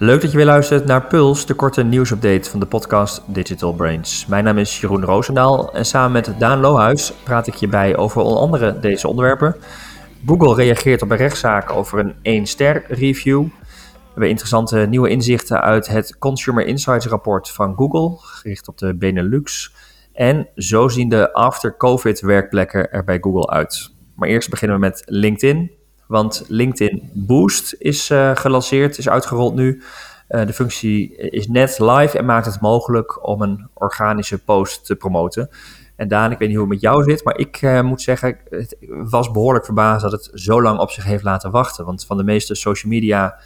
Leuk dat je weer luistert naar Puls, de korte nieuwsupdate van de podcast Digital Brains. Mijn naam is Jeroen Roosendaal en samen met Daan Lohuis praat ik je bij over onder andere deze onderwerpen. Google reageert op een rechtszaak over een 1-ster review. We hebben interessante nieuwe inzichten uit het Consumer Insights rapport van Google, gericht op de Benelux. En zo zien de after-COVID werkplekken er bij Google uit. Maar eerst beginnen we met LinkedIn. Want LinkedIn Boost is uh, gelanceerd, is uitgerold nu. Uh, de functie is net live en maakt het mogelijk om een organische post te promoten. En Daan, ik weet niet hoe het met jou zit, maar ik uh, moet zeggen, het was behoorlijk verbaasd dat het zo lang op zich heeft laten wachten. Want van de meeste social media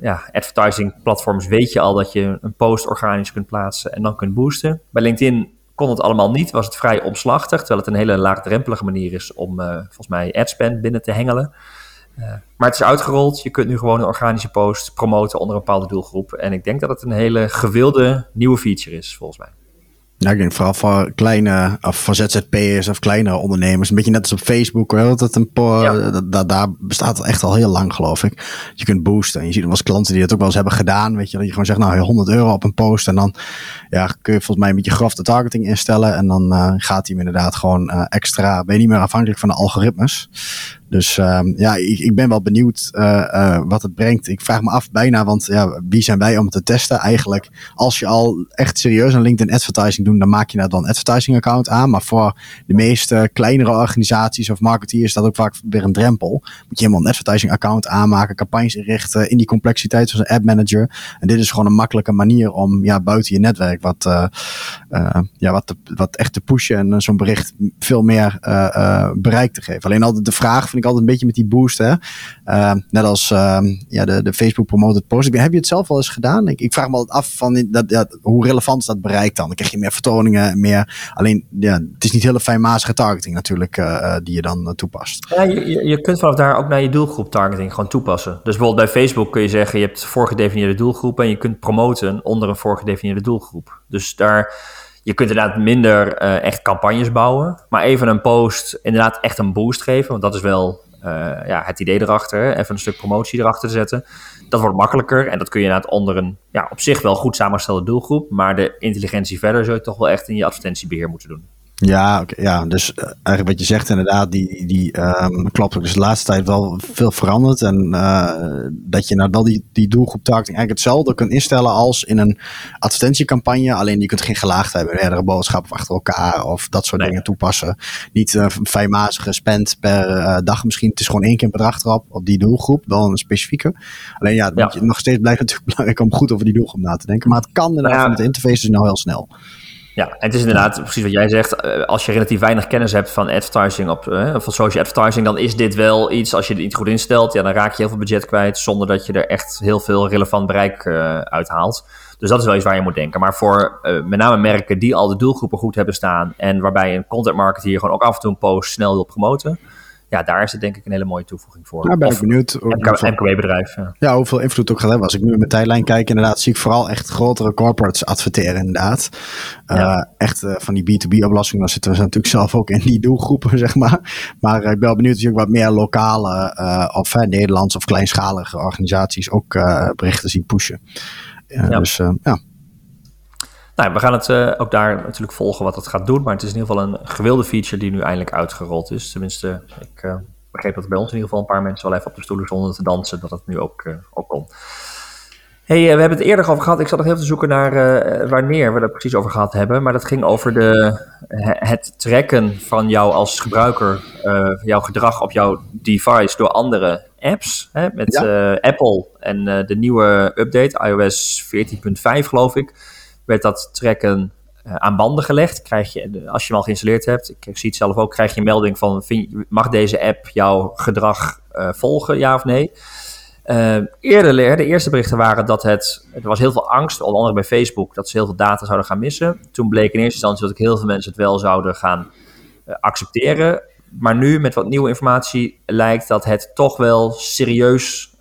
ja, advertising platforms weet je al dat je een post organisch kunt plaatsen en dan kunt boosten. Bij LinkedIn kon het allemaal niet, was het vrij omslachtig, terwijl het een hele laagdrempelige manier is om uh, volgens mij adspend binnen te hengelen. Uh, maar het is uitgerold, je kunt nu gewoon een organische post promoten onder een bepaalde doelgroep. En ik denk dat het een hele gewilde nieuwe feature is, volgens mij. Ja, ik denk vooral voor kleine, of voor ZZP'ers of kleinere ondernemers. Een beetje net als op Facebook, hoor. Dat een ja. da, daar bestaat het echt al heel lang, geloof ik. Je kunt boosten. En je ziet wel eens klanten die dat ook wel eens hebben gedaan. Weet je, dat je gewoon zegt, nou, 100 euro op een post. En dan ja, kun je volgens mij een beetje grof de targeting instellen. En dan uh, gaat hij inderdaad gewoon uh, extra. Ben je niet meer afhankelijk van de algoritmes. Dus uh, ja, ik, ik, ben wel benieuwd uh, uh, wat het brengt. Ik vraag me af bijna, want ja, wie zijn wij om te testen? Eigenlijk, als je al echt serieus een LinkedIn advertising doet, dan maak je daar dan een advertising account aan. Maar voor de meeste kleinere organisaties of marketeers is dat ook vaak weer een drempel. Moet je helemaal een advertising account aanmaken, campagnes inrichten in die complexiteit zoals een ad manager. En dit is gewoon een makkelijke manier om ja, buiten je netwerk wat, uh, ja, wat, wat echt te pushen en zo'n bericht veel meer bereik te geven. Alleen altijd de vraag van ik altijd een beetje met die boost. Hè? Uh, net als uh, ja, de, de Facebook promoted post. Heb je het zelf al eens gedaan? Ik, ik vraag me altijd af van dat, ja, hoe relevant is dat bereikt dan? Dan krijg je meer vertoningen, meer. Alleen ja, het is niet hele fijnmazige targeting natuurlijk uh, die je dan toepast. Ja, je, je kunt vanaf daar ook naar je doelgroep targeting gewoon toepassen. Dus bijvoorbeeld bij Facebook kun je zeggen je hebt voorgedefinieerde doelgroepen en je kunt promoten onder een voorgedefinieerde doelgroep. Dus daar je kunt inderdaad minder uh, echt campagnes bouwen. Maar even een post inderdaad echt een boost geven. Want dat is wel uh, ja, het idee erachter. Even een stuk promotie erachter te zetten. Dat wordt makkelijker. En dat kun je inderdaad onder een ja, op zich wel goed samengestelde doelgroep. Maar de intelligentie verder zul je toch wel echt in je advertentiebeheer moeten doen. Ja, okay, ja, dus uh, eigenlijk wat je zegt inderdaad, die, die um, klopt ook. Dus de laatste tijd wel veel veranderd. En uh, dat je nou wel die, die doelgroep targeting eigenlijk hetzelfde kunt instellen als in een advertentiecampagne. Alleen je kunt geen gelaagd hebben, meerdere boodschappen achter elkaar of dat soort nee. dingen toepassen. Niet uh, fijnmazige spend per dag misschien. Het is gewoon één keer per dag erop op die doelgroep, wel een specifieke. Alleen ja, ja. Je, nog steeds blijft natuurlijk belangrijk om goed over die doelgroep na te denken. Maar het kan inderdaad ja. van het interface is nou heel snel. Ja, het is inderdaad precies wat jij zegt. Eh, als je relatief weinig kennis hebt van advertising op, uh, van social advertising, dan is dit wel iets, als je het niet goed instelt, ja, dan raak je heel veel budget kwijt zonder dat je er echt heel veel relevant bereik uit haalt. Dus dat is wel iets waar je moet denken. Maar voor met name merken die al de doelgroepen goed hebben staan en waarbij een content marketeer gewoon ook af en toe een post snel wil promoten, ja, daar is het denk ik een hele mooie toevoeging voor. Ja, ben ik benieuwd. MKB-bedrijf. Ja. ja. hoeveel invloed ook gaat hebben. Als ik nu in mijn tijdlijn kijk, inderdaad, zie ik vooral echt grotere corporates adverteren, inderdaad. Ja. Uh, echt uh, van die B2B-oplossingen, dan zitten we natuurlijk zelf ook in die doelgroepen, zeg maar. Maar uh, ik ben wel benieuwd of je ook wat meer lokale of Nederlandse of kleinschalige organisaties ook berichten ziet pushen. ja. Dus ja. Nou, we gaan het uh, ook daar natuurlijk volgen wat het gaat doen. Maar het is in ieder geval een gewilde feature die nu eindelijk uitgerold is. Tenminste, ik uh, begreep dat er bij ons in ieder geval een paar mensen wel even op de stoelen stonden te dansen. Dat het nu ook, uh, ook kon. Hey, we hebben het eerder over gehad. Ik zat nog even te zoeken naar wanneer we het precies over gehad hebben. Maar dat ging over de, het trekken van jou als gebruiker, jouw gedrag op jouw device door andere apps. Hè, met ja. Apple en de nieuwe update, iOS 14.5 geloof ik werd dat trekken uh, aan banden gelegd. Krijg je, als je hem al geïnstalleerd hebt, ik zie het zelf ook, krijg je een melding van: mag deze app jouw gedrag uh, volgen, ja of nee? Uh, eerder, de eerste berichten waren dat het, er was heel veel angst, onder andere bij Facebook, dat ze heel veel data zouden gaan missen. Toen bleek in eerste instantie dat ik heel veel mensen het wel zouden gaan accepteren. Maar nu, met wat nieuwe informatie, lijkt dat het toch wel serieus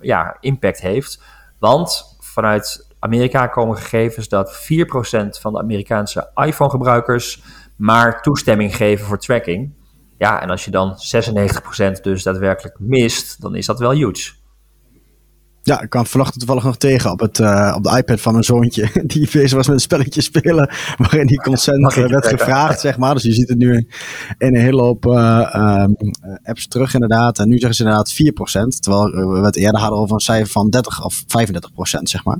ja, impact heeft. Want vanuit Amerika komen gegevens dat 4% van de Amerikaanse iPhone-gebruikers maar toestemming geven voor tracking. Ja, en als je dan 96% dus daadwerkelijk mist, dan is dat wel huge. Ja, ik kwam vanochtend toevallig nog tegen op, het, uh, op de iPad van mijn zoontje. Die bezig was met een spelletje spelen. Waarin die consent uh, werd gevraagd, zeg maar. Dus je ziet het nu in, in een hele hoop uh, um, apps terug, inderdaad. En nu zeggen ze inderdaad 4%. Terwijl we het eerder hadden over een cijfer van 30 of 35%, zeg maar.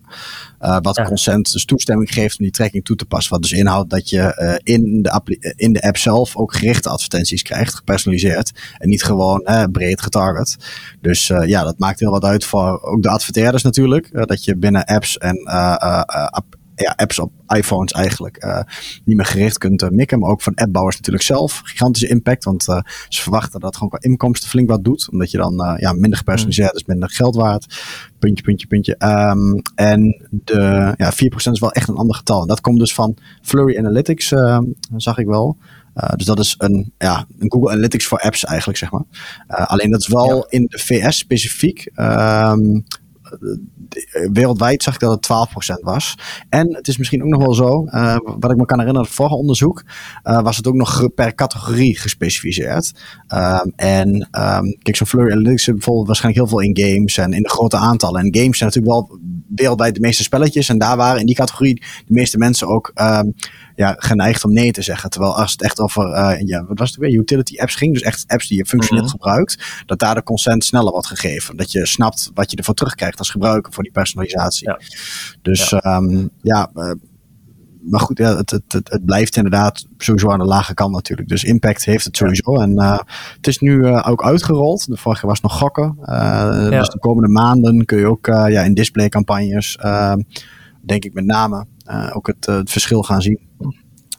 wat ja. consent dus toestemming geeft om die tracking toe te passen. Wat dus inhoudt dat je in, de in de app zelf ook gerichte advertenties krijgt, gepersonaliseerd. En niet gewoon breed getarget. Dus ja, dat maakt heel wat uit voor ook de adverteerders natuurlijk. Uh, dat je binnen apps en uh, ja, apps op iPhones eigenlijk niet meer gericht kunt mikken. Maar ook van appbouwers natuurlijk zelf. Gigantische impact. Want ze verwachten dat gewoon qua inkomsten flink wat doet. Omdat je dan ja, minder gepersonaliseerd is, minder geld waard. Puntje, puntje, puntje. Um, en de ja, 4% is wel echt een ander getal. En dat komt dus van Flurry Analytics, zag ik wel. Uh, dus dat is een, ja, een Google Analytics voor apps eigenlijk, zeg maar. Uh, alleen dat is wel ja. in de VS specifiek. Um, wereldwijd zag ik dat het 12% was. En het is misschien ook nog wel zo, uh, wat ik me kan herinneren, het vorige onderzoek, uh, was het ook nog per categorie gespecificeerd. Um, en um, kijk, zo'n Flurry Analytics bijvoorbeeld waarschijnlijk heel veel in games en in de grote aantallen. En games zijn natuurlijk wel wereldwijd de meeste spelletjes. En daar waren in die categorie de meeste mensen ook um, ja, geneigd om nee te zeggen. Terwijl als het echt over, uh, ja, wat was het weer, utility apps ging, dus echt apps die je functioneel mm -hmm. gebruikt, dat daar de consent sneller wordt gegeven. Dat je snapt wat je ervoor terugkrijgt als gebruiker voor die personalisatie. Ja. Dus ja, um, ja uh, maar goed, ja, het, het, het, het, blijft inderdaad sowieso aan de lage kant natuurlijk. Dus impact heeft het sowieso. En uh, het is nu uh, ook uitgerold. De vorige was nog gokken. Uh, ja. Dus de komende maanden kun je ook ja, in displaycampagnes, denk ik met name, ook het, het verschil gaan zien.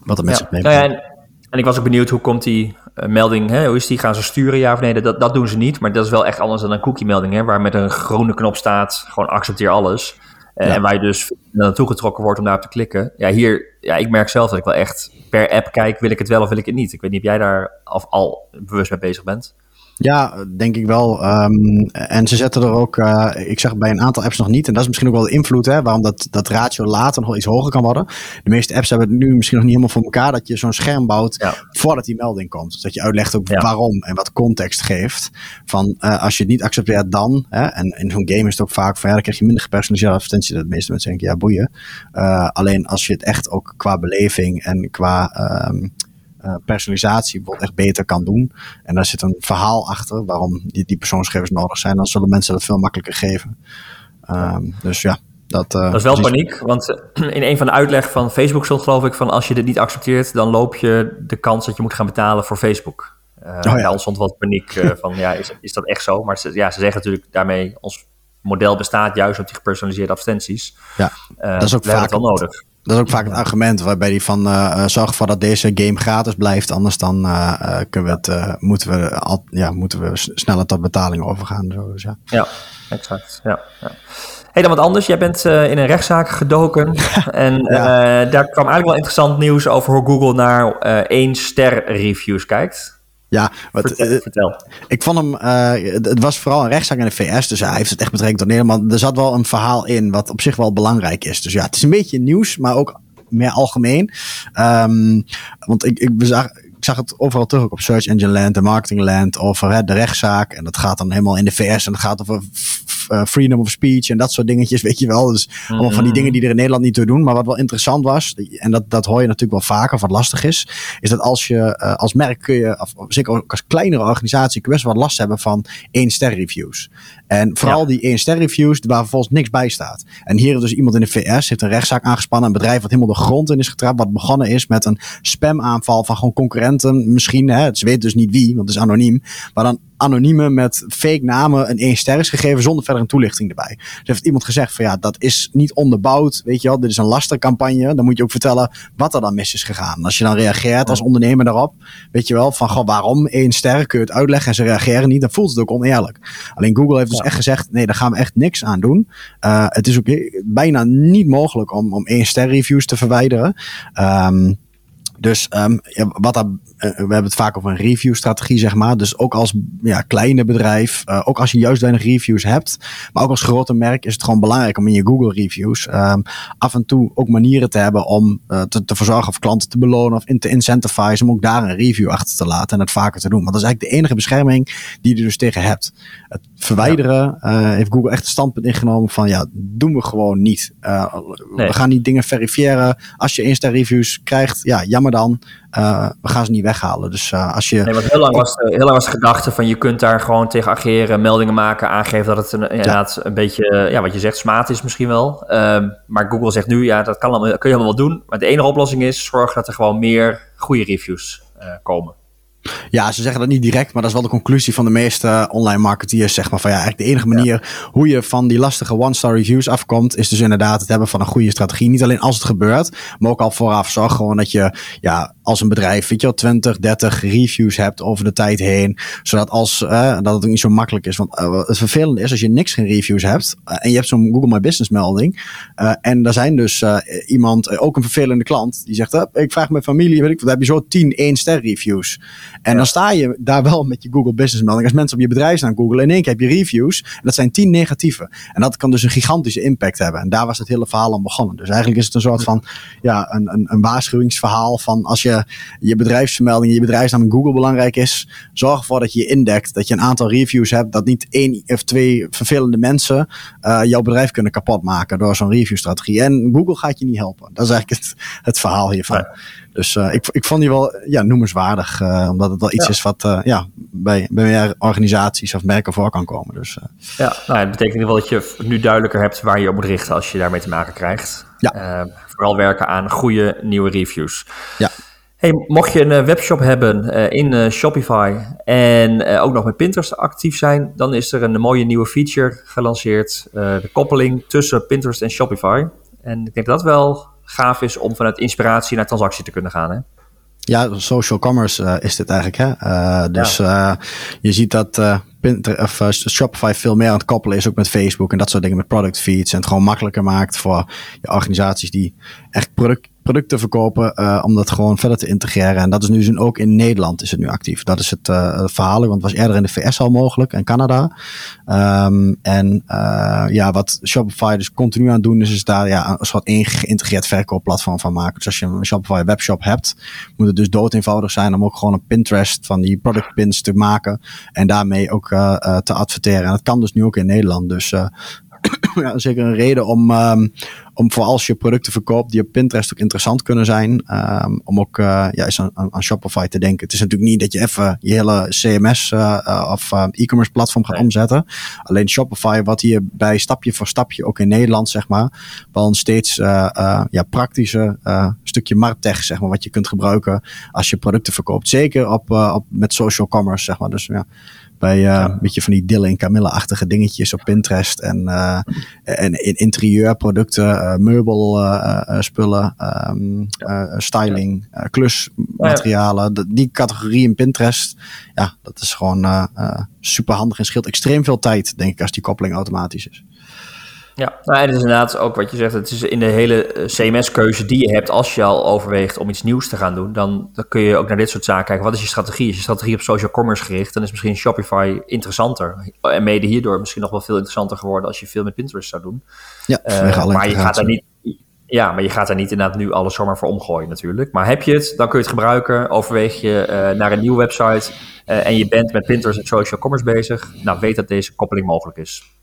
Wat er met zich mee nou ja, en, en, ik was ook benieuwd, hoe komt die melding, hè? hoe is die? Gaan ze sturen, ja of nee? Dat, dat doen ze niet. Maar dat is wel echt anders dan een cookie melding, hè? waar met een groene knop staat, gewoon accepteer alles. Ja. En waar je dus naartoe getrokken wordt om daarop te klikken. Ja, hier, ja, ik merk zelf dat ik wel echt per app kijk, wil ik het wel of wil ik het niet. Ik weet niet of jij daar of al bewust mee bezig bent. Ja, denk ik wel. Um, en ze zetten er ook, uh, ik zeg bij een aantal apps nog niet. En dat is misschien ook wel de invloed, hè, waarom dat, dat ratio later nog iets hoger kan worden. De meeste apps hebben het nu misschien nog niet helemaal voor elkaar dat je zo'n scherm bouwt ja. voordat die melding komt. Dus dat je uitlegt ook ja. waarom en wat context geeft. Van uh, als je het niet accepteert dan, hè, en in zo'n game is het ook vaak van ja, dan krijg je minder gepersonaliseerde advertentie. Dat de meeste mensen denken, ja, boeien. Uh, alleen als je het echt ook qua beleving en qua. Um, uh, personalisatie bijvoorbeeld echt beter kan doen. En daar zit een verhaal achter waarom die, die persoonsgegevens nodig zijn. Dan zullen mensen dat veel makkelijker geven. Um, dus ja, dat, uh, dat is wel paniek, want in een van de uitleg van Facebook stond geloof ik van als je dit niet accepteert, dan loop je de kans dat je moet gaan betalen voor Facebook. Uh, oh, ja. Daar stond wat paniek uh, van ja, is, is dat echt zo? Maar ze, ja, ze zeggen natuurlijk daarmee, ons model bestaat juist op die gepersonaliseerde advertenties. Ja, dat is ook vaak wel nodig. Dat is ook vaak het argument waarbij die van uh, zorg ervoor dat deze game gratis blijft. Anders dan uh, kunnen we het, uh, moeten, we al, ja, moeten we sneller tot betaling overgaan. Zo, dus ja. ja, exact. Ja, ja. Hey, dan wat anders. Jij bent in een rechtszaak gedoken. en ja. daar kwam eigenlijk wel interessant nieuws over hoe Google naar één ster reviews kijkt. Ja, wat, vertel, uh, vertel. Ik vond hem, uh, het was vooral een rechtszaak in de VS, dus hij heeft het echt betrekking tot Nederland. Maar er zat wel een verhaal in wat op zich wel belangrijk is. Dus ja, het is een beetje nieuws, maar ook meer algemeen. Um, want ik, ik zag, ik zag het overal terug ook op Search Engine Land, de Marketing Land, over hè, de rechtszaak. En dat gaat dan helemaal in de VS en dat gaat over uh, freedom of speech en dat soort dingetjes, weet je wel. Dus mm-hmm. allemaal van die dingen die er in Nederland niet toe doen. Maar wat wel interessant was, en dat, dat hoor je natuurlijk wel vaker, wat lastig is, is dat als je uh, als merk kun je, of, zeker ook als kleinere organisatie, kun je best wel last hebben van één ster reviews. En vooral ja. die één ster reviews waar vervolgens niks bij staat. En hier dus iemand in de VS heeft een rechtszaak aangespannen, een bedrijf wat helemaal de grond in is getrapt, wat begonnen is met een spamaanval van gewoon concurrenten, misschien, hè, ze weten dus niet wie, want het is anoniem, maar dan anonieme met fake namen een één ster is gegeven zonder verder een toelichting erbij. Dus heeft iemand gezegd van ja, dat is niet onderbouwd, weet je wel, dit is een lastercampagne. Dan moet je ook vertellen wat er dan mis is gegaan. Als je dan reageert als ondernemer daarop, weet je wel, van goh, waarom één ster, kun je het uitleggen en ze reageren niet, dan voelt het ook oneerlijk. Alleen Google heeft dus ja. echt gezegd, nee, daar gaan we echt niks aan doen. Uh, het is ook bijna niet mogelijk om, om één ster reviews te verwijderen. Um, dus um, ja, wat daar we hebben het vaak over een review-strategie, zeg maar. Dus ook als ja, kleine bedrijf, ook als je juist weinig reviews hebt, maar ook als grote merk, is het gewoon belangrijk om in je Google-reviews ehm, af en toe ook manieren te hebben om te, te verzorgen of klanten te belonen of in te incentivizen om ook daar een review achter te laten en het vaker te doen. Want dat is eigenlijk de enige bescherming die je er dus tegen hebt. Het verwijderen heeft Google echt een standpunt ingenomen van ja, doen we gewoon niet. We gaan die dingen verifiëren. Als je Insta reviews krijgt, ja, jammer dan. We gaan ze niet weghalen. Dus uh, als je. Nee, want heel lang, was, heel lang was de gedachte van je kunt daar gewoon tegen ageren, meldingen maken, aangeven dat het een, inderdaad een beetje, ja, wat je zegt, smaad is misschien wel. Uh, maar Google zegt nu, ja, dat kan allemaal, kun je helemaal wel doen. Maar de enige oplossing is zorg dat er gewoon meer goede reviews eh, komen. Ja, ze zeggen dat niet direct, maar dat is wel de conclusie van de meeste online marketeers. Zeg maar van ja, eigenlijk de enige manier hoe je van die lastige one-star reviews afkomt, is dus inderdaad het hebben van een goede strategie. Niet alleen als het gebeurt, maar ook al vooraf zorg gewoon dat je ja, als een bedrijf, weet je wel, 20, 30 reviews hebt over de tijd heen. Zodat als, uh, dat het niet zo makkelijk is. Want uh, het vervelende is als je niks geen reviews hebt uh, en je hebt zo'n Google My Business melding. en daar zijn dus iemand, ook een vervelende klant, die zegt, ik vraag mijn familie, weet ik, dan heb je zo 10 1 ster reviews. En dan sta je daar wel met je Google Business melding. Als mensen op je bedrijfsnaam googlen, in één keer heb je reviews. En dat zijn 10 negatieve. En dat kan dus een gigantische impact hebben. En daar was het hele verhaal aan begonnen. Dus eigenlijk is het een soort van, ja, een, een, een waarschuwingsverhaal van als je je bedrijfsvermelding, je bedrijfsnaam in Google belangrijk is, zorg ervoor dat je je indekt, dat je een aantal reviews hebt, dat niet één of twee vervelende mensen uh, jouw bedrijf kunnen kapotmaken door zo'n reviewstrategie. En Google gaat je niet helpen. Dat is eigenlijk het, het verhaal hiervan. Dus uh, ik, ik vond die wel ja, noemenswaardig, uh, omdat het wel iets is wat ja, bij, bij meer organisaties of merken voor kan komen. Dus, ja, nou, het betekent in ieder geval dat je nu duidelijker hebt waar je op moet richten als je daarmee te maken krijgt. Ja. vooral werken aan goede nieuwe reviews. Ja. Hey, mocht je een eh, webshop hebben uh, in uh, Shopify en uh, ook nog met Pinterest actief zijn, dan is er een mooie nieuwe feature gelanceerd. de koppeling tussen Pinterest en Shopify. En ik denk dat dat wel gaaf is om vanuit inspiratie naar transactie te kunnen gaan. Hè? Ja, social commerce is dit eigenlijk. Hè? dus ja. je ziet dat Pinterest, of, Shopify veel meer aan het koppelen is, ook met Facebook en dat soort dingen, met product feeds. En het gewoon makkelijker maakt voor je organisaties die echt product producten verkopen uh, om dat gewoon verder te integreren. En dat is nu ook in Nederland is het nu actief. Dat is het uh, verhaal, want het was eerder in de VS al mogelijk en Canada. Um, en ja, wat Shopify dus continu aan doen is, is daar ja, een soort één geïntegreerd verkoopplatform van maken. Dus als je een Shopify webshop hebt, moet het dus dood eenvoudig zijn om ook gewoon een Pinterest van die product pins te maken en daarmee ook te adverteren. En dat kan dus nu ook in Nederland. Dus ja, zeker een reden om, um, om voor als je producten verkoopt die op Pinterest ook interessant kunnen zijn, um, om ook uh, ja, eens aan, aan, Shopify te denken. Het is natuurlijk niet dat je even je hele CMS uh, uh, of e-commerce platform gaat nee. omzetten. Alleen Shopify, wat hier bij stapje voor stapje, ook in Nederland zeg maar, wel een steeds ja, praktische stukje marktech, zeg maar, wat je kunt gebruiken als je producten verkoopt. Zeker op, op, met social commerce, zeg maar. Dus ja. Bij uh, ja. een beetje van die Dylan en Camilla-achtige dingetjes op Pinterest. En, uh, en in interieurproducten, uh, meubelspullen, um, styling, klusmaterialen. Die categorie in Pinterest, ja, dat is gewoon super handig en scheelt extreem veel tijd, denk ik, als die koppeling automatisch is. Ja, nou, het is inderdaad ook wat je zegt. Het is in de hele eh, CMS-keuze die je hebt als je al overweegt om iets nieuws te gaan doen. Dan, dan kun je ook naar dit soort zaken kijken. Wat is je strategie? Is je strategie op social commerce gericht? Dan is misschien Shopify interessanter. En mede hierdoor misschien nog wel veel interessanter geworden als je veel met Pinterest zou doen. Ja, uh, maar je gaat daar niet. Ja, maar je gaat daar niet inderdaad nu alles zomaar voor omgooien natuurlijk. Maar heb je het, dan kun je het gebruiken. Overweeg je uh, naar een nieuwe website uh, en je bent met Pinterest en social commerce bezig. Nou, weet dat deze koppeling mogelijk is.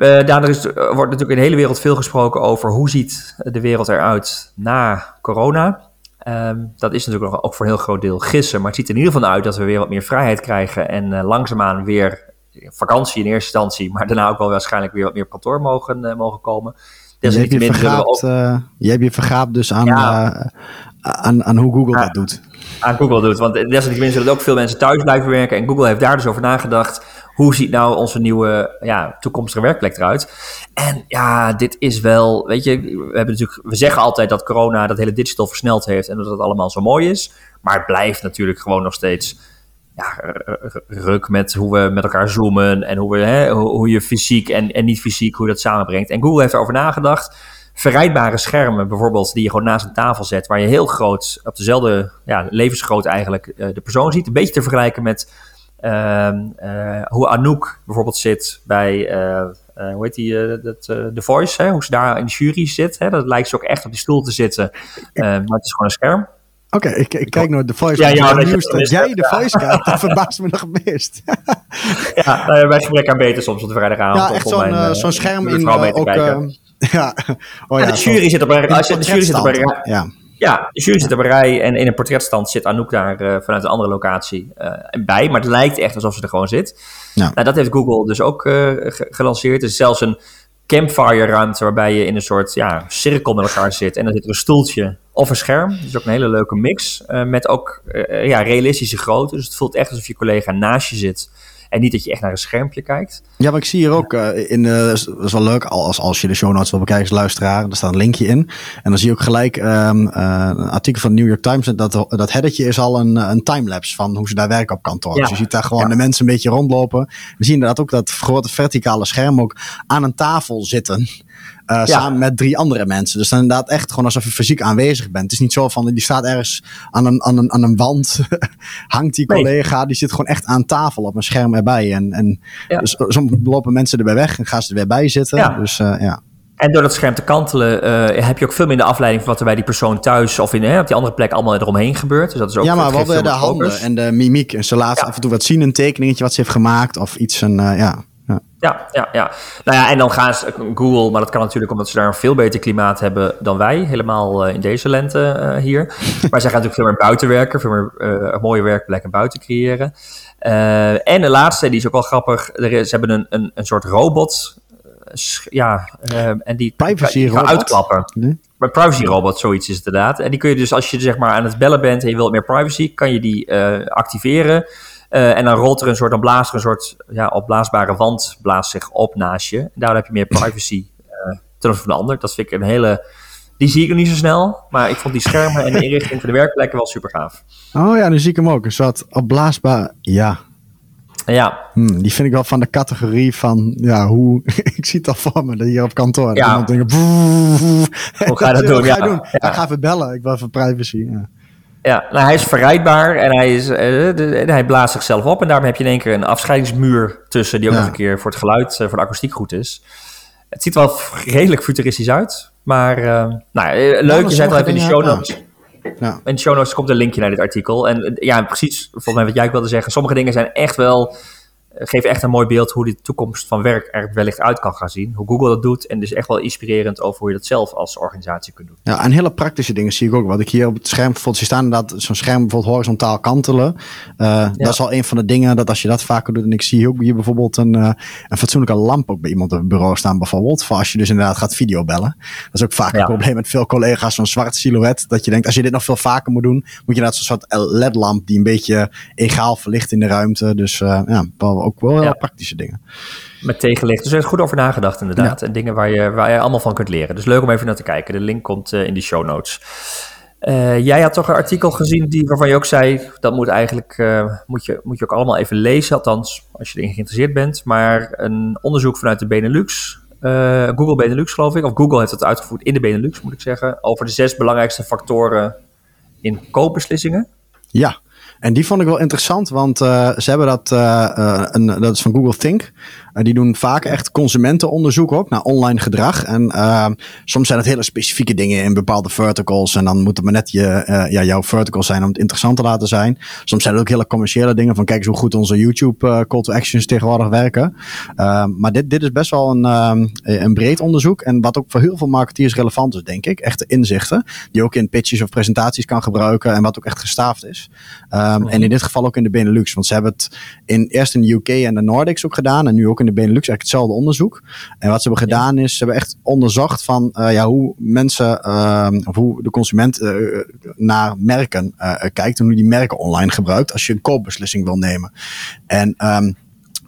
Uh, daardoor is, er wordt natuurlijk in de hele wereld veel gesproken over hoe ziet de wereld eruit na corona. Um, dat is natuurlijk ook voor een heel groot deel gissen, maar het ziet er in ieder geval uit dat we weer wat meer vrijheid krijgen en uh, langzaamaan weer vakantie in eerste instantie, maar daarna ook wel waarschijnlijk weer wat meer op kantoor mogen, uh, mogen komen. Dus je, hebt je, vergaapt, ook... je hebt je vergaapt dus aan, ja. aan, aan hoe Google dat doet. Aan Google doet, want desalniettemin zullen ook veel mensen thuis blijven werken en Google heeft daar dus over nagedacht hoe ziet nou onze nieuwe ja, toekomstige werkplek eruit? En ja, dit is wel, weet je, we, hebben natuurlijk, we zeggen altijd dat corona dat hele digital versneld heeft en dat het allemaal zo mooi is. Maar het blijft natuurlijk gewoon nog steeds ja, ruk met hoe we met elkaar zoomen en hoe, we, hè, hoe je fysiek en, en niet fysiek, hoe dat samenbrengt. En Google heeft erover nagedacht. verrijdbare schermen, bijvoorbeeld, die je gewoon naast een tafel zet, waar je heel groot, op dezelfde, ja, levensgroot eigenlijk, de persoon ziet. Een beetje te vergelijken met hoe Anouk bijvoorbeeld zit bij, hoe heet die, dat, The Voice, hè? hoe ze daar in de jury zit. Hè? Dat lijkt ze ook echt op die stoel te zitten, maar het is gewoon een scherm. Oké, ik, ik, kijk naar de Voice. Ja, ja, dat, nieuws, dat jij de Voice kijkt, dat verbaast me nog het ja, nou, wij gebrek aan beter soms op de vrijdagavond. Ja, echt zo'n uh, zo'n scherm in uh, ook... Uh, ja. Oh, ja, de jury zit op een, als je, de jury zit op een. Ja. Ja, de jury zit op een rij en in een portretstand zit Anouk daar vanuit een andere locatie bij. Maar het lijkt echt alsof ze er gewoon zit. Ja. Nou, dat heeft Google dus ook gelanceerd. Er is zelfs een campfire ruimte waarbij je in een soort ja, cirkel met elkaar zit. En dan zit er een stoeltje of een scherm. Dus ook een hele leuke mix. Met ook ja, realistische grootte. Dus het voelt echt alsof je collega naast je zit. En niet dat je echt naar een schermpje kijkt. Ja, maar ik zie hier ook uh, in. Uh, dat is wel leuk als, als je de show notes wil bekijken als luisteraar. Er staat een linkje in. En dan zie je ook gelijk um, uh, een artikel van de New York Times. Dat, dat headetje is al een, een timelapse van hoe ze daar werken op kantoor. Ja. Dus je ziet daar gewoon ja. de mensen een beetje rondlopen. We zien inderdaad ook dat grote verticale scherm ook aan een tafel zitten. Uh, samen met drie andere mensen. Dus dan inderdaad echt gewoon alsof je fysiek aanwezig bent. Het is niet zo van, die staat ergens aan een, aan een, aan een wand. hangt die collega, nee. die zit gewoon echt aan tafel op een scherm erbij. En, en ja. dus, soms lopen mensen erbij weg en gaan ze er weer bij zitten. Ja. Dus uh, ja. En door dat scherm te kantelen uh, heb je ook veel minder afleiding van wat er bij die persoon thuis of in, hè, op die andere plek allemaal eromheen gebeurt. Dus dat is ook ja, maar wat de handen en de mimiek. En ze laten ja. af en toe wat zien, een tekeningetje wat ze heeft gemaakt of iets. Een, uh, ja. Ja, ja, ja. Nou ja, en dan gaan ze Google, maar dat kan natuurlijk omdat ze daar een veel beter klimaat hebben dan wij, helemaal uh, in deze lente uh, hier. maar zij gaan natuurlijk veel meer buiten werken, veel meer uh, mooie werkplekken buiten creëren. en de laatste, die is ook wel grappig, er is, ze hebben een, een, een soort robot, ja, en die privacy kan uitklappen. Nee? Maar privacy robot, zoiets is het inderdaad. En die kun je dus als je zeg maar aan het bellen bent en je wilt meer privacy, kan je die activeren. Uh, en dan rolt er een soort, dan blaast er een soort ja, opblaasbare wand blaast zich op naast je. En daardoor heb je meer privacy uh, ten opzichte van de ander. Dat vind ik een hele. Die zie ik nog niet zo snel, maar ik vond die schermen en de inrichting voor de werkplekken wel super gaaf. Oh ja, nu zie ik hem ook. Een soort opblaasbaar. Ja. Ja. Hmm, die vind ik wel van de categorie van, ja, hoe. ik zie het al voor me, hier op kantoor. Ja. Hoe ga je dat doen? Ga ja. doen? Ja. Ik ga even bellen, ik wil even privacy. Ja. Ja, nou, hij is verrijdbaar en hij, is, uh, de, hij blaast zichzelf op. En daarom heb je in één keer een afscheidingsmuur tussen, die ook ja. nog een keer voor het geluid, uh, voor de akoestiek goed is. Het ziet er wel redelijk futuristisch uit. Maar uh, nou, leuk, je zei het al even in de show notes. Ja. In de show notes komt een linkje naar dit artikel. En ja, precies, volgens mij wat jij wilde zeggen. Sommige dingen zijn echt wel geven echt een mooi beeld hoe de toekomst van werk er wellicht uit kan gaan zien. Hoe Google dat doet. En dus echt wel inspirerend over hoe je dat zelf als organisatie kunt doen. Ja, en hele praktische dingen zie ik ook. Wat ik hier op het scherm bijvoorbeeld zie staan, dat zo'n scherm bijvoorbeeld horizontaal kantelen. Uh, ja. Dat is al een van de dingen dat als je dat vaker doet. En ik zie ook hier bijvoorbeeld een, uh, een fatsoenlijke lamp ook bij iemand op het bureau staan. Bijvoorbeeld. Voor als je dus inderdaad gaat videobellen. Dat is ook vaak ja. een probleem met veel collega's. Zo'n zwart silhouet. Dat je denkt, als je dit nog veel vaker moet doen, moet je inderdaad zo'n soort LED-lamp die een beetje egaal verlicht in de ruimte. Dus uh, ja, ook wel ja. praktische dingen. Met tegenlicht. Dus er is goed over nagedacht inderdaad. En dingen waar je, waar je allemaal van kunt leren. Dus leuk om even naar te kijken. De link komt uh, in de show notes. Uh, jij had toch een artikel gezien die, waarvan je ook zei... dat moet eigenlijk uh, moet je, moet je ook allemaal even lezen. Althans, als je erin geïnteresseerd bent. Maar een onderzoek vanuit de Benelux... Google Benelux geloof ik. Of Google heeft het uitgevoerd in de Benelux moet ik zeggen. Over de zes belangrijkste factoren in koopbeslissingen. Ja, en die vond ik wel interessant, want uh, ze hebben dat, uh, een, dat is van Google Think. Uh, die doen vaak echt consumentenonderzoek ook naar online gedrag. En soms zijn het hele specifieke dingen in bepaalde verticals. En dan moet het maar net je, ja, jouw vertical zijn om het interessant te laten zijn. Soms zijn het ook hele commerciële dingen van kijk eens hoe goed onze YouTube call to actions tegenwoordig werken. maar dit, dit is best wel een, een breed onderzoek. En wat ook voor heel veel marketeers relevant is, denk ik. Echte inzichten. Die ook in pitches of presentaties kan gebruiken. En wat ook echt gestaafd is. Um, en in dit geval ook in de Benelux. Want ze hebben het in, eerst in de UK en de Nordics ook gedaan. En nu ook in de Benelux eigenlijk hetzelfde onderzoek. En wat ze hebben gedaan is, ze hebben echt onderzocht van uh, ja, hoe mensen, uh, of hoe de consument uh, naar merken kijkt. En hoe die merken online gebruikt als je een koopbeslissing wil nemen. En um,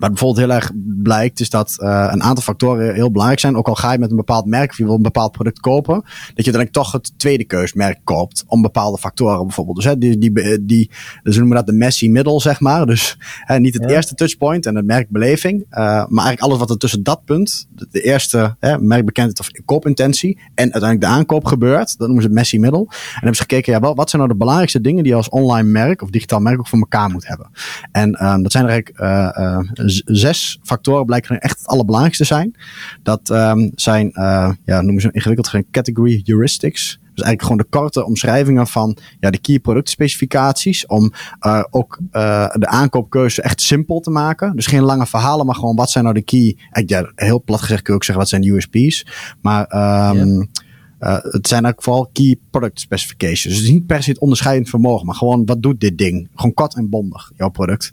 wat bijvoorbeeld heel erg blijkt, is dat uh, een aantal factoren heel belangrijk zijn. Ook al ga je met een bepaald merk of je wil een bepaald product kopen, dat je dan toch het tweede keusmerk koopt om bepaalde factoren bijvoorbeeld. Dus hè, die, die, die, dus noemen dat de messy middle, zeg maar. Dus hè, niet het eerste touchpoint en het merkbeleving, uh, maar eigenlijk alles wat er tussen dat punt, de, de eerste hè, merkbekendheid of koopintentie en uiteindelijk de aankoop gebeurt, dat noemen ze het messy middle. En hebben ze gekeken, ja, wel, wat zijn nou de belangrijkste dingen die je als online merk of digitaal merk ook voor elkaar moet hebben. En um, dat zijn er eigenlijk uh, zes factoren blijken echt het allerbelangrijkste zijn. Dat um, zijn, uh, ja, noemen ze ingewikkeld geen category heuristics. Dus eigenlijk gewoon de korte omschrijvingen van ja, de key productspecificaties. Om uh, ook uh, de aankoopkeuze echt simpel te maken. Dus geen lange verhalen, maar gewoon wat zijn nou de key. Ja, heel plat gezegd kun je ook zeggen wat zijn de USP's. Maar um. Uh, het zijn ook vooral key product specifications. Dus niet per se het onderscheidend vermogen, maar gewoon wat doet dit ding? Gewoon kort en bondig, jouw product.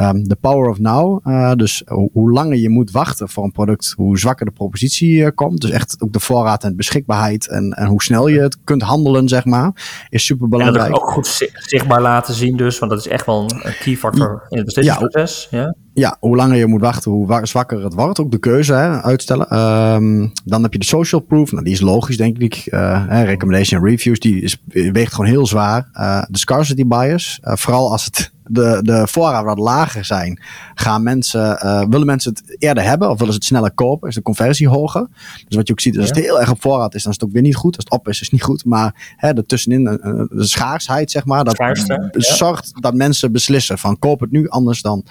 Um, the power of now. Uh, dus ho hoe langer je moet wachten voor een product, hoe zwakker de propositie uh, komt. Dus echt ook de voorraad en beschikbaarheid en, en hoe snel je het kunt handelen, zeg maar, is super belangrijk. En dat ook goed zichtbaar laten zien, dus, want dat is echt wel een key factor in het beslissingsproces. Ja, ja ja, hoe langer je moet wachten, hoe zwakker het wordt. Ook de keuze hè, uitstellen. Um, dan heb je de social proof. Nou, die is logisch, denk ik. Uh, recommendation reviews, die is, weegt gewoon heel zwaar. De scarcity bias. Vooral als het de, de voorraad wat lager zijn, gaan mensen, uh, willen mensen het eerder hebben of willen ze het sneller kopen? Is de conversie hoger? Dus wat je ook ziet, als het heel erg op voorraad is, dan is het ook weer niet goed. Als het op is, is het niet goed. Maar hè, tussenin de schaarsheid, zeg maar, dat Schaarste, zorgt ja. dat mensen beslissen van koop het nu, anders dan.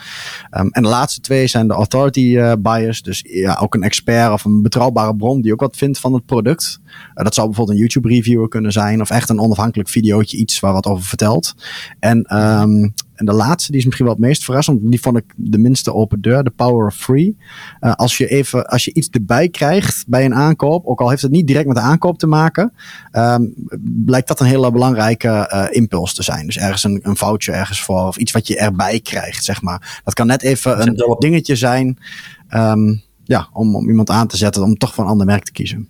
Um, en de laatste twee zijn de authority uh, bias. Dus ja, ook een expert of een betrouwbare bron die ook wat vindt van het product. Uh, dat zou bijvoorbeeld een YouTube reviewer kunnen zijn of echt een onafhankelijk videootje, iets waar wat over vertelt. En um, en de laatste, die is misschien wel het meest verrassend. Die vond ik de minste open deur. De power of free. Uh, als je even, als je iets erbij krijgt bij een aankoop. Ook al heeft het niet direct met de aankoop te maken. Um, blijkt dat een hele belangrijke uh, impuls te zijn. Dus ergens een, een voucher ergens voor. Of iets wat je erbij krijgt, zeg maar. Dat kan net even een dingetje zijn. Um, ja, om, om iemand aan te zetten. Om toch voor een ander merk te kiezen.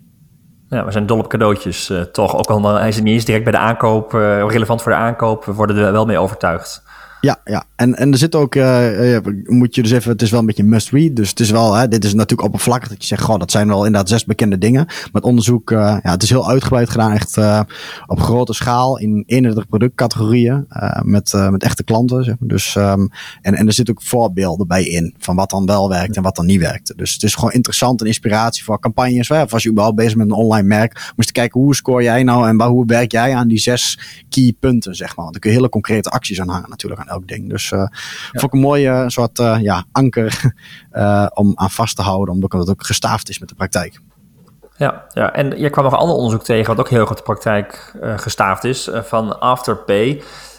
Ja, we zijn dol op cadeautjes uh, toch. Ook al hij is niet eens direct bij de aankoop, uh, relevant voor de aankoop. We worden er wel mee overtuigd. Ja, ja. En, en er zit ook, uh, moet je dus even, het is wel een beetje must read. Dus het is wel, hè, dit is natuurlijk oppervlakkig dat je zegt, goh, dat zijn wel inderdaad zes bekende dingen. Maar het onderzoek, uh, ja, het is heel uitgebreid gedaan, echt op grote schaal in 31 productcategorieën met, met echte klanten. Zeg maar. Dus, um, en, en er zitten ook voorbeelden bij in van wat dan wel werkt en wat dan niet werkt. Dus het is gewoon interessant en inspiratie voor campagnes. Of als je überhaupt bezig met een online merk, moest je kijken hoe score jij nou en waar, hoe werk jij aan die zes key punten, zeg maar. Want dan kun je hele concrete acties aan hangen natuurlijk elk ding. Dus uh, ja. vond ik een mooie soort uh, ja, anker uh, om aan vast te houden, omdat het ook gestaafd is met de praktijk. Ja, ja, en je kwam nog een ander onderzoek tegen, wat ook heel erg op de praktijk gestaafd is, van Afterpay.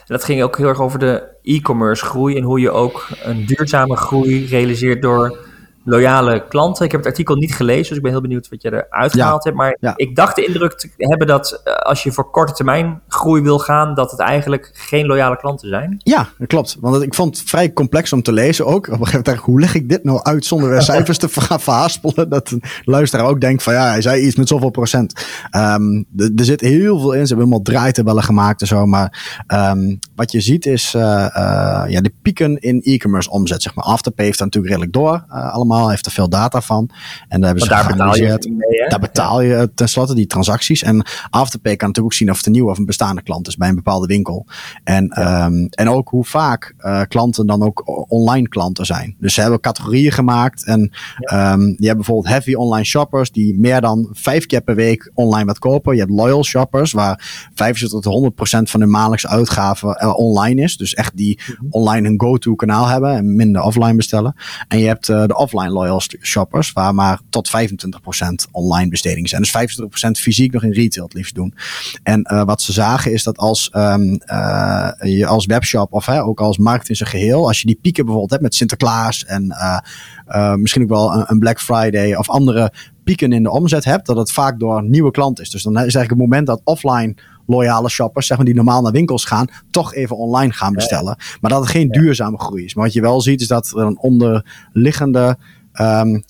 En dat ging ook heel erg over de e-commerce groei en hoe je ook een duurzame groei realiseert door loyale klanten. Ik heb het artikel niet gelezen, dus ik ben heel benieuwd wat je eruit gehaald ja, hebt. Maar ja. ik dacht de indruk te hebben dat uh, als je voor korte termijn groei wil gaan, dat het eigenlijk geen loyale klanten zijn. Ja, dat klopt. Want ik vond het vrij complex om te lezen ook. Op een gegeven moment hoe leg ik dit nou uit zonder cijfers te verhaspelen? Dat een luisteraar ook denkt van ja, hij zei iets met zoveel procent. Um, er zit heel veel in. Ze hebben helemaal draaitabellen gemaakt en zo. Maar um, wat je ziet is uh, uh, ja, de pieken in e-commerce omzet. Zeg maar. Afterpay heeft natuurlijk redelijk door allemaal allemaal, heeft er veel data van. En daar, hebben ze daar betaal je mee, Daar betaal je tenslotte die transacties. En Afterpay kan natuurlijk ook zien of het een nieuwe of een bestaande klant is bij een bepaalde winkel. En, ja. um, en ook hoe vaak uh, klanten dan ook online klanten zijn. Dus ze hebben categorieën gemaakt. En ja. um, je hebt bijvoorbeeld heavy online shoppers die meer dan vijf keer per week online wat kopen. Je hebt loyal shoppers waar 75 tot 100 procent van hun maandelijkse uitgaven uh, online is. Dus echt die -hmm. online een go-to kanaal hebben en minder offline bestellen. En je hebt uh, de offline loyal shoppers, waar maar tot 25% online bestedingen zijn. Dus 25% fysiek nog in retail het liefst doen. En uh, wat ze zagen is dat als um, uh, je als webshop of hè, ook als markt in zijn geheel, als je die pieken bijvoorbeeld hebt met Sinterklaas en uh, misschien ook wel een Black Friday of andere pieken in de omzet hebt, dat het vaak door nieuwe klanten is. Dus dan is eigenlijk het moment dat offline loyale shoppers, zeg maar, die normaal naar winkels gaan, toch even online gaan bestellen. Maar dat het geen duurzame groei is. Maar wat je wel ziet, is dat er een onderliggende um,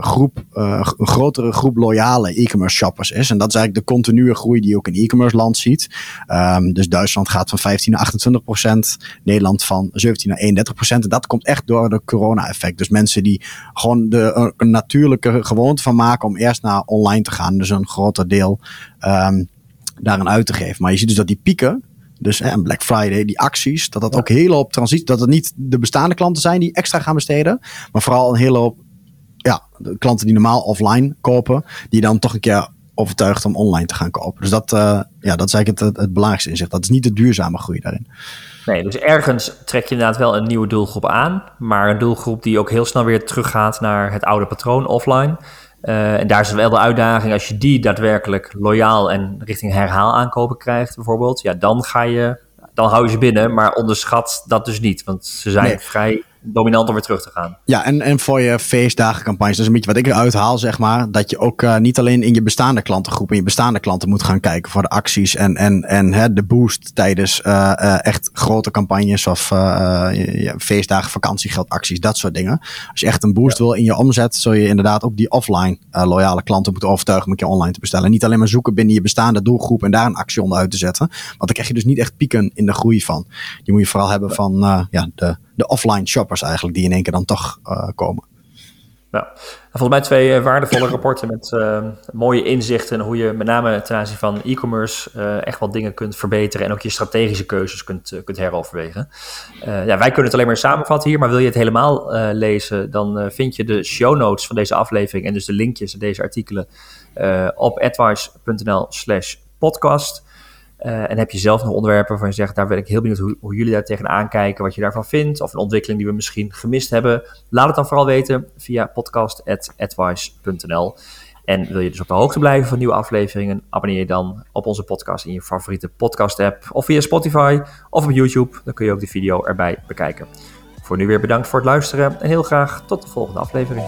groep, uh, een grotere groep loyale e-commerce shoppers is. En dat is eigenlijk de continue groei die je ook in e-commerce land ziet. Um, dus Duitsland gaat van 15 naar 28 procent, Nederland van 17 naar 31 procent. En dat komt echt door de corona-effect. Dus mensen die gewoon de, een natuurlijke gewoonte van maken om eerst naar online te gaan. Dus een groter deel um, daarin uit te geven. Maar je ziet dus dat die pieken, dus en Black Friday, die acties, dat dat ook heel op transitie, dat het niet de bestaande klanten zijn die extra gaan besteden, maar vooral een hele hoop ja, de klanten die normaal offline kopen, die dan toch een keer overtuigd om online te gaan kopen. Dus dat, uh, ja, dat is eigenlijk het, het, belangrijkste inzicht. Dat is niet de duurzame groei daarin. Nee, dus ergens trek je inderdaad wel een nieuwe doelgroep aan, maar een doelgroep die ook heel snel weer teruggaat naar het oude patroon offline. Uh, en daar is wel de uitdaging, als je die daadwerkelijk loyaal en richting herhaal aankopen krijgt, bijvoorbeeld, ja, dan ga je, dan hou je ze binnen, maar onderschat dat dus niet, want ze zijn nee. vrij dominant om weer terug te gaan. Ja, en, en voor je feestdagencampagnes, dat is een beetje wat ik eruit haal, zeg maar. Dat je ook uh, niet alleen in je bestaande klantengroep, in je bestaande klanten moet gaan kijken voor de acties en, en, en hè, de boost tijdens uh, uh, echt grote campagnes of ja, feestdagen, vakantiegeldacties, dat soort dingen. Als je echt een boost ja. wil in je omzet, zul je inderdaad ook die offline loyale klanten moeten overtuigen om een keer online te bestellen. Niet alleen maar zoeken binnen je bestaande doelgroep en daar een actie onder uit te zetten. Want dan krijg je dus niet echt pieken in de groei van. Die moet je vooral hebben van ja, de de offline shoppers eigenlijk, die in één keer dan toch uh, komen. Ja, volgens mij twee uh, waardevolle rapporten met uh, mooie inzichten en hoe je met name ten aanzien van e-commerce echt wel dingen kunt verbeteren en ook je strategische keuzes kunt, kunt heroverwegen. ja, wij kunnen het alleen maar samenvatten hier, maar wil je het helemaal lezen, dan vind je de show notes van deze aflevering en dus de linkjes naar deze artikelen op advice.nl slash podcast. Uh, en heb je zelf nog onderwerpen waarvan je zegt, daar ben ik heel benieuwd hoe, hoe, jullie daar tegenaan kijken, wat je daarvan vindt, of een ontwikkeling die we misschien gemist hebben. Laat het dan vooral weten via podcast.advice.nl. En wil je dus op de hoogte blijven van nieuwe afleveringen, abonneer je dan op onze podcast in je favoriete podcast app, of via Spotify, of op YouTube. Dan kun je ook de video erbij bekijken. Voor nu weer bedankt voor het luisteren en heel graag tot de volgende aflevering.